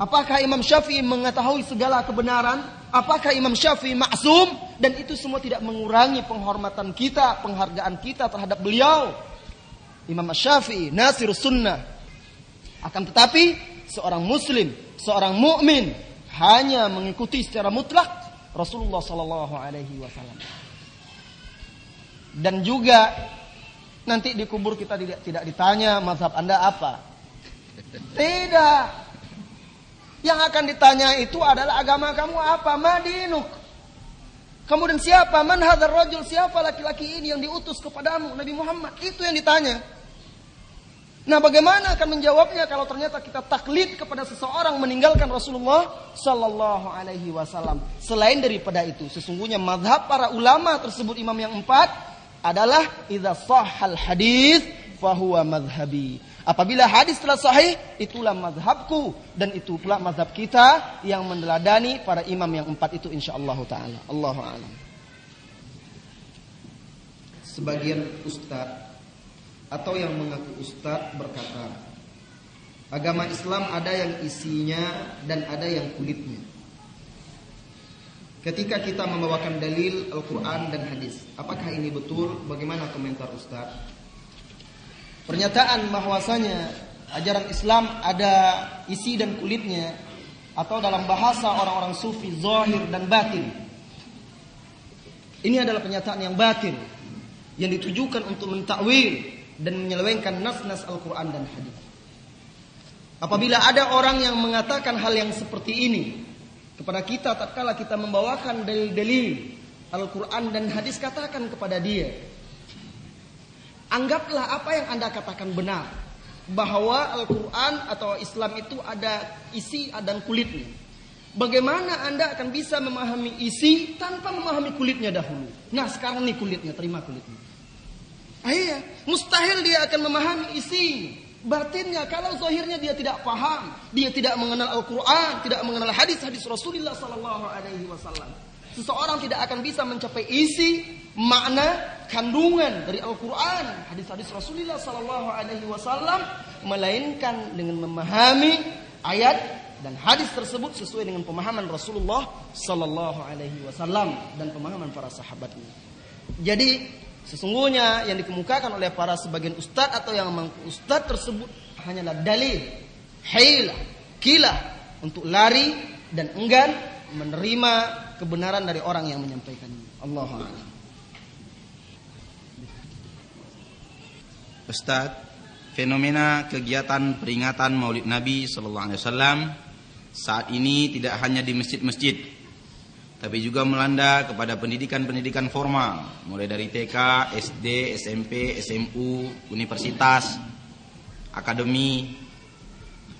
Apakah Imam Syafi'i mengetahui segala kebenaran? Apakah Imam Syafi'i maksum? Dan itu semua tidak mengurangi penghormatan kita, penghargaan kita terhadap beliau. Imam Syafi'i, Nasir Sunnah. Akan tetapi, seorang muslim, seorang mukmin hanya mengikuti secara mutlak Rasulullah Sallallahu Alaihi Wasallam. Dan juga nanti di kubur kita tidak tidak ditanya mazhab anda apa. Tidak. Yang akan ditanya itu adalah agama kamu apa? Madinuk. Kemudian siapa? Man hadzal rajul? Siapa laki-laki ini yang diutus kepadamu? Nabi Muhammad. Itu yang ditanya. Nah, bagaimana akan menjawabnya kalau ternyata kita taklid kepada seseorang meninggalkan Rasulullah sallallahu alaihi wasallam. Selain daripada itu, sesungguhnya madhab para ulama tersebut imam yang empat adalah idza sahhal hadis fahuwa madhhabi. Apabila hadis telah sahih, itulah mazhabku dan itu pula mazhab kita yang meneladani para imam yang empat itu insyaallah taala. Allahu a'lam. Sebagian ustaz atau yang mengaku ustaz berkata, agama Islam ada yang isinya dan ada yang kulitnya. Ketika kita membawakan dalil Al-Quran dan hadis, apakah ini betul? Bagaimana komentar Ustaz? Pernyataan bahwasanya ajaran Islam ada isi dan kulitnya atau dalam bahasa orang-orang sufi zahir dan batin. Ini adalah pernyataan yang batin yang ditujukan untuk mentakwil dan menyelewengkan nas-nas Al-Quran dan hadis. Apabila ada orang yang mengatakan hal yang seperti ini kepada kita tatkala kita membawakan dalil-dalil Al-Quran dan hadis katakan kepada dia Anggaplah apa yang Anda katakan benar. Bahwa Al-Quran atau Islam itu ada isi dan kulitnya. Bagaimana Anda akan bisa memahami isi tanpa memahami kulitnya dahulu? Nah sekarang nih kulitnya, terima kulitnya. Ah, iya, mustahil dia akan memahami isi. Batinnya, kalau zahirnya dia tidak paham, dia tidak mengenal Al-Quran, tidak mengenal hadis-hadis Rasulullah Sallallahu Alaihi Wasallam. Seseorang tidak akan bisa mencapai isi, makna, kandungan dari Al-Quran, hadis-hadis Rasulullah Sallallahu Alaihi Wasallam, melainkan dengan memahami ayat dan hadis tersebut sesuai dengan pemahaman Rasulullah Sallallahu Alaihi Wasallam dan pemahaman para sahabatnya. Jadi sesungguhnya yang dikemukakan oleh para sebagian ustadz atau yang mengaku ustadz tersebut hanyalah dalil, hilah, kilah untuk lari dan enggan menerima kebenaran dari orang yang menyampaikannya. Allahu a'lam. Ustaz, fenomena kegiatan peringatan Maulid Nabi sallallahu alaihi wasallam saat ini tidak hanya di masjid-masjid tapi juga melanda kepada pendidikan-pendidikan formal mulai dari TK, SD, SMP, SMU, universitas, akademi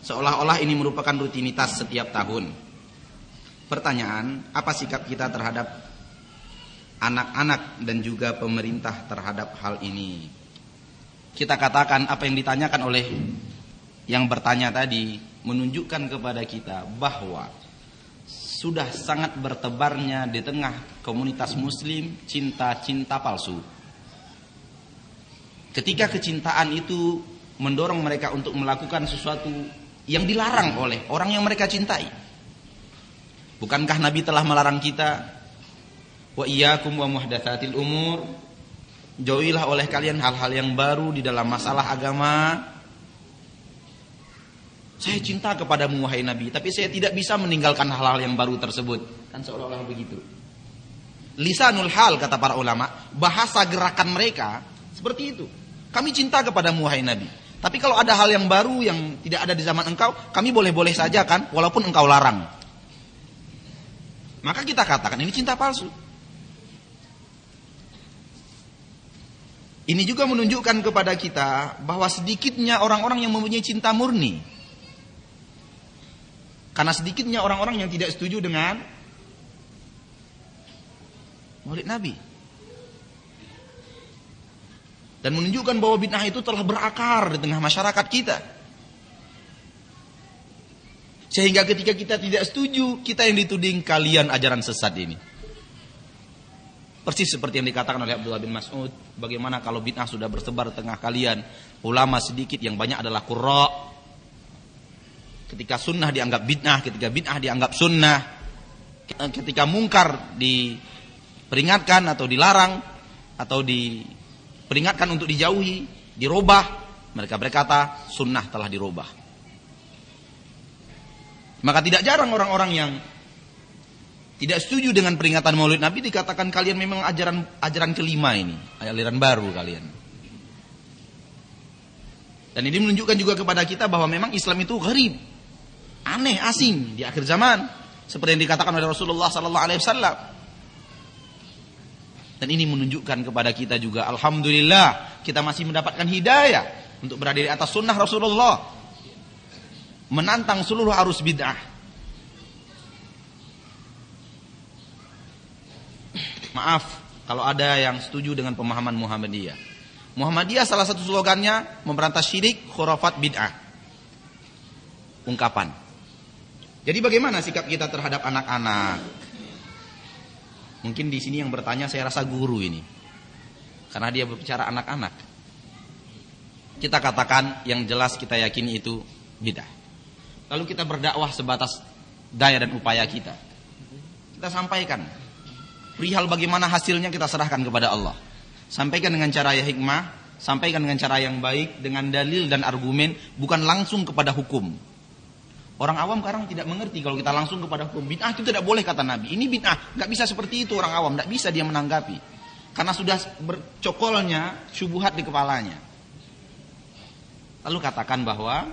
seolah-olah ini merupakan rutinitas setiap tahun. Pertanyaan, apa sikap kita terhadap anak-anak dan juga pemerintah terhadap hal ini? kita katakan apa yang ditanyakan oleh yang bertanya tadi menunjukkan kepada kita bahwa sudah sangat bertebarnya di tengah komunitas muslim cinta-cinta palsu. Ketika kecintaan itu mendorong mereka untuk melakukan sesuatu yang dilarang oleh orang yang mereka cintai. Bukankah Nabi telah melarang kita wa iyyakum wa muhdatsatil umur Jauhilah oleh kalian hal-hal yang baru di dalam masalah agama. Saya cinta kepadamu wahai Nabi, tapi saya tidak bisa meninggalkan hal-hal yang baru tersebut. Kan seolah-olah begitu. Lisanul hal kata para ulama, bahasa gerakan mereka seperti itu. Kami cinta kepadamu wahai Nabi. Tapi kalau ada hal yang baru yang tidak ada di zaman engkau, kami boleh-boleh saja kan, walaupun engkau larang. Maka kita katakan ini cinta palsu. Ini juga menunjukkan kepada kita bahwa sedikitnya orang-orang yang mempunyai cinta murni. Karena sedikitnya orang-orang yang tidak setuju dengan Maulid Nabi. Dan menunjukkan bahwa bid'ah itu telah berakar di tengah masyarakat kita. Sehingga ketika kita tidak setuju, kita yang dituding kalian ajaran sesat ini. Persis seperti yang dikatakan oleh Abdullah bin Mas'ud, bagaimana kalau bid'ah sudah bersebar di tengah kalian, ulama sedikit yang banyak adalah qurra. ketika sunnah dianggap bid'ah, ketika bid'ah dianggap sunnah, ketika mungkar diperingatkan atau dilarang atau diperingatkan untuk dijauhi, dirubah, mereka berkata sunnah telah dirubah. Maka tidak jarang orang-orang yang tidak setuju dengan peringatan Maulid Nabi dikatakan kalian memang ajaran ajaran kelima ini, aliran baru kalian. Dan ini menunjukkan juga kepada kita bahwa memang Islam itu gharib, aneh, asing di akhir zaman, seperti yang dikatakan oleh Rasulullah sallallahu alaihi wasallam. Dan ini menunjukkan kepada kita juga alhamdulillah kita masih mendapatkan hidayah untuk berada di atas sunnah Rasulullah. Menantang seluruh arus bid'ah. Maaf kalau ada yang setuju dengan pemahaman Muhammadiyah. Muhammadiyah salah satu slogannya memberantas syirik, khurafat, bid'ah. Ungkapan. Jadi bagaimana sikap kita terhadap anak-anak? Mungkin di sini yang bertanya saya rasa guru ini. Karena dia berbicara anak-anak. Kita katakan yang jelas kita yakini itu bid'ah. Lalu kita berdakwah sebatas daya dan upaya kita. Kita sampaikan Perihal bagaimana hasilnya kita serahkan kepada Allah. Sampaikan dengan cara yang hikmah, sampaikan dengan cara yang baik, dengan dalil dan argumen, bukan langsung kepada hukum. Orang awam sekarang tidak mengerti kalau kita langsung kepada hukum. Bid'ah itu tidak boleh kata Nabi. Ini bid'ah, nggak bisa seperti itu orang awam, nggak bisa dia menanggapi. Karena sudah bercokolnya syubuhat di kepalanya. Lalu katakan bahwa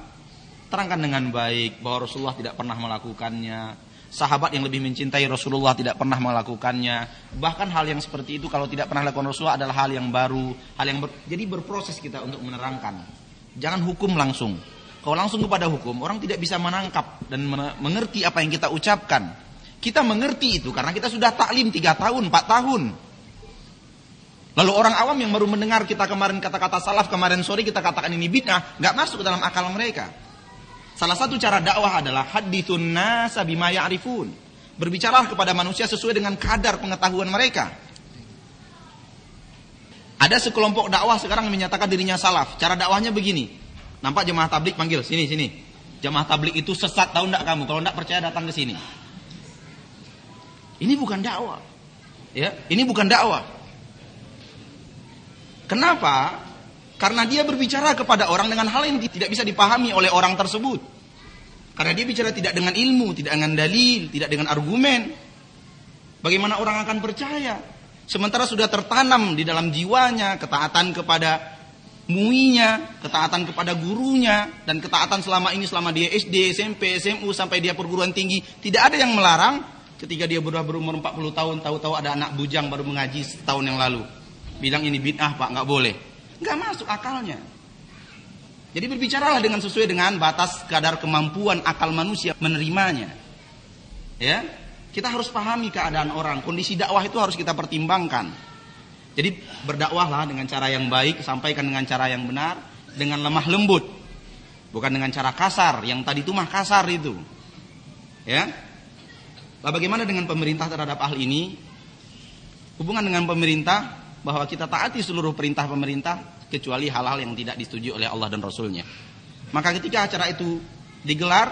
terangkan dengan baik bahwa Rasulullah tidak pernah melakukannya, sahabat yang lebih mencintai Rasulullah tidak pernah melakukannya. Bahkan hal yang seperti itu kalau tidak pernah lakukan Rasulullah adalah hal yang baru, hal yang ber, jadi berproses kita untuk menerangkan. Jangan hukum langsung. Kalau langsung kepada hukum, orang tidak bisa menangkap dan mengerti apa yang kita ucapkan. Kita mengerti itu karena kita sudah taklim 3 tahun, 4 tahun. Lalu orang awam yang baru mendengar kita kemarin kata-kata salaf kemarin sore kita katakan ini bid'ah, nggak masuk ke dalam akal mereka. Salah satu cara dakwah adalah hadithun nasa bima ya'rifun. Berbicara kepada manusia sesuai dengan kadar pengetahuan mereka. Ada sekelompok dakwah sekarang menyatakan dirinya salaf. Cara dakwahnya begini. Nampak jemaah tablik panggil, sini sini. Jemaah tablik itu sesat tahu enggak kamu? Kalau enggak percaya datang ke sini. Ini bukan dakwah. Ya, ini bukan dakwah. Kenapa? Karena dia berbicara kepada orang dengan hal yang tidak bisa dipahami oleh orang tersebut. Karena dia bicara tidak dengan ilmu, tidak dengan dalil, tidak dengan argumen. Bagaimana orang akan percaya? Sementara sudah tertanam di dalam jiwanya ketaatan kepada muinya, ketaatan kepada gurunya, dan ketaatan selama ini selama dia SD, SMP, SMU sampai dia perguruan tinggi, tidak ada yang melarang ketika dia berumur berumur 40 tahun, tahu-tahu ada anak bujang baru mengaji setahun yang lalu. Bilang ini bid'ah pak, nggak boleh. Nggak masuk akalnya. Jadi berbicaralah dengan sesuai dengan batas kadar kemampuan akal manusia menerimanya. Ya, kita harus pahami keadaan orang. Kondisi dakwah itu harus kita pertimbangkan. Jadi berdakwahlah dengan cara yang baik, sampaikan dengan cara yang benar, dengan lemah lembut, bukan dengan cara kasar. Yang tadi itu mah kasar itu. Ya. Lalu bagaimana dengan pemerintah terhadap hal ini? Hubungan dengan pemerintah bahwa kita taati seluruh perintah pemerintah kecuali hal-hal yang tidak disetujui oleh Allah dan Rasulnya. Maka ketika acara itu digelar,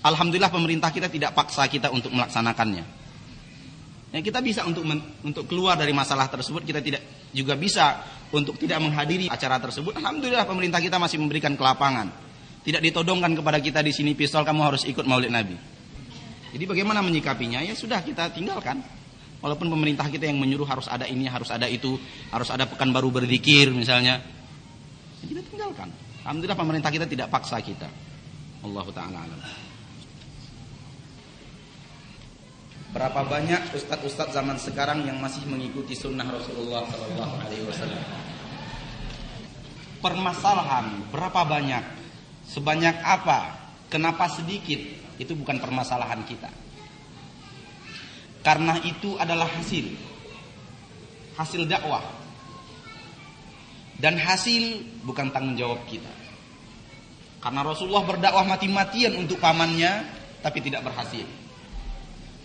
alhamdulillah pemerintah kita tidak paksa kita untuk melaksanakannya. Ya, kita bisa untuk men, untuk keluar dari masalah tersebut, kita tidak juga bisa untuk tidak menghadiri acara tersebut. Alhamdulillah pemerintah kita masih memberikan kelapangan. Tidak ditodongkan kepada kita di sini pistol kamu harus ikut Maulid Nabi. Jadi bagaimana menyikapinya? Ya sudah kita tinggalkan. Walaupun pemerintah kita yang menyuruh harus ada ini, harus ada itu, harus ada pekan baru berzikir misalnya. Ya, kita tinggalkan. Alhamdulillah pemerintah kita tidak paksa kita. Allah taala alam. Berapa banyak ustadz-ustadz zaman sekarang yang masih mengikuti sunnah Rasulullah Sallallahu Alaihi Wasallam? Permasalahan berapa banyak, sebanyak apa, kenapa sedikit, itu bukan permasalahan kita. Karena itu adalah hasil hasil dakwah. Dan hasil bukan tanggung jawab kita. Karena Rasulullah berdakwah mati-matian untuk pamannya tapi tidak berhasil.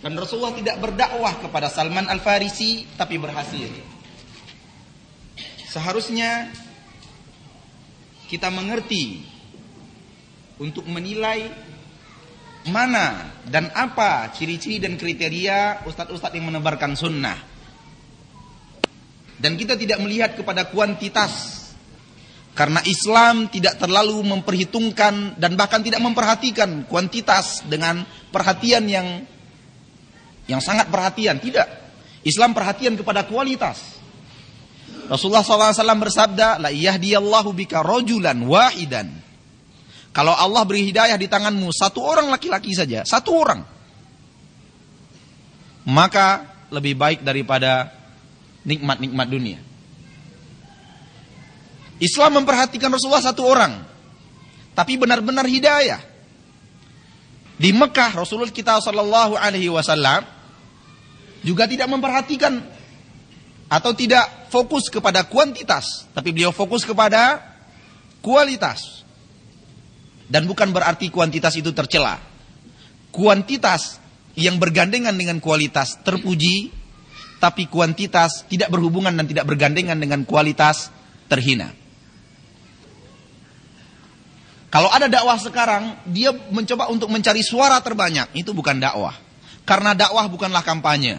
Dan Rasulullah tidak berdakwah kepada Salman Al-Farisi tapi berhasil. Seharusnya kita mengerti untuk menilai mana dan apa ciri-ciri dan kriteria ustadz-ustadz yang menebarkan sunnah. Dan kita tidak melihat kepada kuantitas. Karena Islam tidak terlalu memperhitungkan dan bahkan tidak memperhatikan kuantitas dengan perhatian yang yang sangat perhatian. Tidak. Islam perhatian kepada kualitas. Rasulullah SAW bersabda, La yahdiyallahu bika rojulan wahidan kalau Allah beri hidayah di tanganmu satu orang laki-laki saja, satu orang, maka lebih baik daripada nikmat-nikmat dunia. Islam memperhatikan Rasulullah satu orang, tapi benar-benar hidayah. Di Mekah Rasulullah kita Shallallahu Alaihi Wasallam juga tidak memperhatikan atau tidak fokus kepada kuantitas, tapi beliau fokus kepada kualitas. Dan bukan berarti kuantitas itu tercela. Kuantitas yang bergandengan dengan kualitas terpuji, tapi kuantitas tidak berhubungan dan tidak bergandengan dengan kualitas terhina. Kalau ada dakwah sekarang, dia mencoba untuk mencari suara terbanyak. Itu bukan dakwah. Karena dakwah bukanlah kampanye.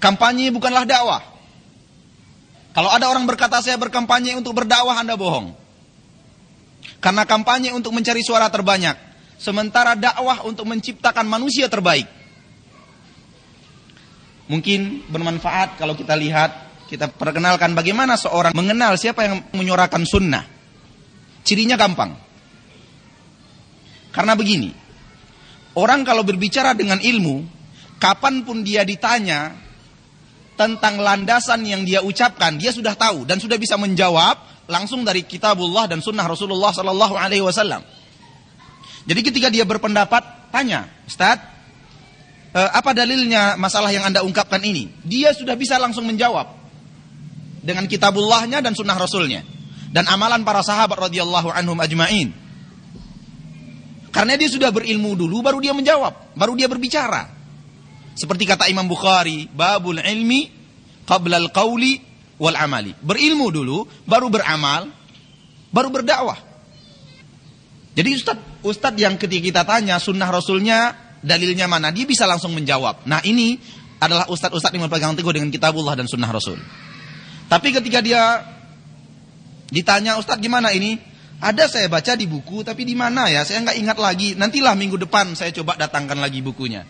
Kampanye bukanlah dakwah. Kalau ada orang berkata saya berkampanye untuk berdakwah, Anda bohong. Karena kampanye untuk mencari suara terbanyak. Sementara dakwah untuk menciptakan manusia terbaik. Mungkin bermanfaat kalau kita lihat, kita perkenalkan bagaimana seorang mengenal siapa yang menyuarakan sunnah. Cirinya gampang. Karena begini, orang kalau berbicara dengan ilmu, kapan pun dia ditanya tentang landasan yang dia ucapkan, dia sudah tahu dan sudah bisa menjawab langsung dari kitabullah dan sunnah Rasulullah Sallallahu Alaihi Wasallam. Jadi ketika dia berpendapat, tanya, Ustaz, eh, apa dalilnya masalah yang anda ungkapkan ini? Dia sudah bisa langsung menjawab dengan kitabullahnya dan sunnah Rasulnya dan amalan para sahabat radhiyallahu anhum ajmain. Karena dia sudah berilmu dulu, baru dia menjawab, baru dia berbicara. Seperti kata Imam Bukhari, babul ilmi qabla al-qawli wal amali. Berilmu dulu, baru beramal, baru berdakwah. Jadi ustad ustad yang ketika kita tanya sunnah rasulnya dalilnya mana, dia bisa langsung menjawab. Nah ini adalah ustad-ustad yang berpegang teguh dengan kitabullah dan sunnah rasul. Tapi ketika dia ditanya ustad gimana ini, ada saya baca di buku, tapi di mana ya? Saya nggak ingat lagi. Nantilah minggu depan saya coba datangkan lagi bukunya.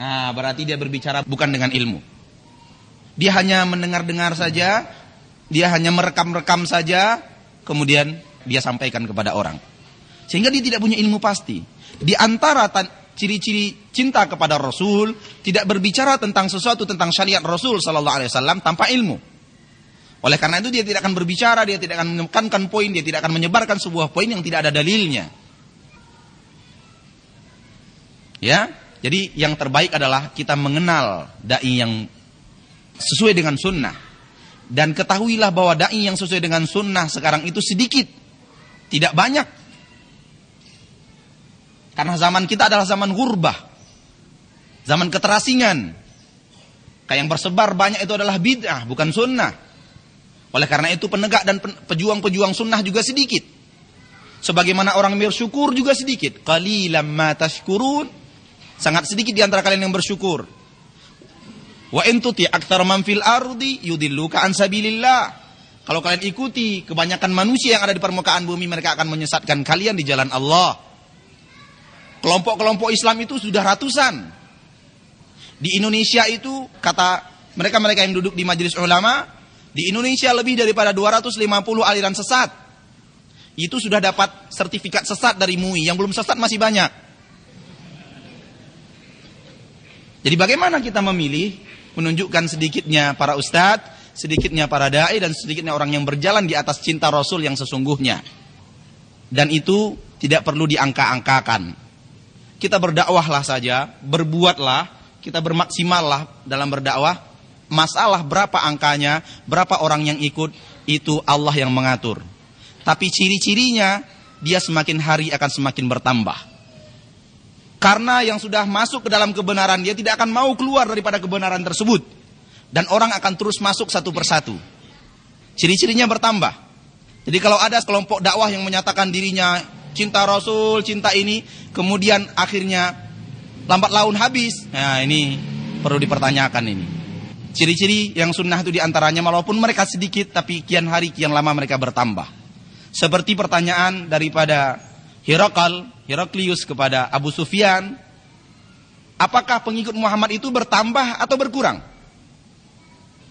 Nah, berarti dia berbicara bukan dengan ilmu. Dia hanya mendengar-dengar saja, dia hanya merekam-rekam saja, kemudian dia sampaikan kepada orang. Sehingga dia tidak punya ilmu pasti. Di antara ciri-ciri cinta kepada Rasul, tidak berbicara tentang sesuatu tentang syariat Rasul Sallallahu Alaihi Wasallam tanpa ilmu. Oleh karena itu dia tidak akan berbicara, dia tidak akan menekankan poin, dia tidak akan menyebarkan sebuah poin yang tidak ada dalilnya. Ya, jadi yang terbaik adalah kita mengenal dai yang sesuai dengan sunnah. Dan ketahuilah bahwa da'i yang sesuai dengan sunnah sekarang itu sedikit. Tidak banyak. Karena zaman kita adalah zaman gurbah. Zaman keterasingan. Kayak yang bersebar banyak itu adalah bid'ah, bukan sunnah. Oleh karena itu penegak dan pejuang-pejuang sunnah juga sedikit. Sebagaimana orang bersyukur juga sedikit. Qalilam ma tashkurun. Sangat sedikit di antara kalian yang bersyukur. Wa intuti aktar man fil ardi yudilluka an sabilillah. Kalau kalian ikuti kebanyakan manusia yang ada di permukaan bumi mereka akan menyesatkan kalian di jalan Allah. Kelompok-kelompok Islam itu sudah ratusan. Di Indonesia itu kata mereka-mereka yang duduk di majelis ulama, di Indonesia lebih daripada 250 aliran sesat. Itu sudah dapat sertifikat sesat dari MUI, yang belum sesat masih banyak. Jadi bagaimana kita memilih? Menunjukkan sedikitnya para ustadz, sedikitnya para dai dan sedikitnya orang yang berjalan di atas cinta Rasul yang sesungguhnya. Dan itu tidak perlu diangka-angkakan. Kita berdakwahlah saja, berbuatlah, kita bermaksimallah dalam berdakwah. Masalah berapa angkanya, berapa orang yang ikut, itu Allah yang mengatur. Tapi ciri-cirinya, dia semakin hari akan semakin bertambah. Karena yang sudah masuk ke dalam kebenaran dia tidak akan mau keluar daripada kebenaran tersebut. Dan orang akan terus masuk satu persatu. Ciri-cirinya bertambah. Jadi kalau ada kelompok dakwah yang menyatakan dirinya cinta Rasul, cinta ini, kemudian akhirnya lambat laun habis. Nah ini perlu dipertanyakan ini. Ciri-ciri yang sunnah itu di antaranya walaupun mereka sedikit tapi kian hari kian lama mereka bertambah. Seperti pertanyaan daripada Herakal, Heraklius kepada Abu Sufyan, apakah pengikut Muhammad itu bertambah atau berkurang?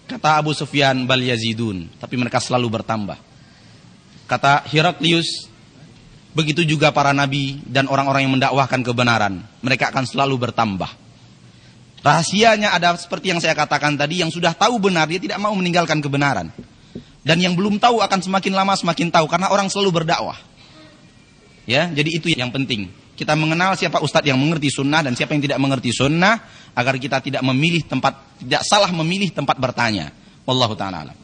Kata Abu Sufyan, bal yazidun, tapi mereka selalu bertambah. Kata Heraklius, begitu juga para nabi dan orang-orang yang mendakwahkan kebenaran, mereka akan selalu bertambah. Rahasianya ada seperti yang saya katakan tadi, yang sudah tahu benar, dia tidak mau meninggalkan kebenaran. Dan yang belum tahu akan semakin lama semakin tahu, karena orang selalu berdakwah. Ya, jadi itu yang penting. Kita mengenal siapa ustadz yang mengerti sunnah dan siapa yang tidak mengerti sunnah, agar kita tidak memilih tempat, tidak salah memilih tempat bertanya. Wallahu ta'ala.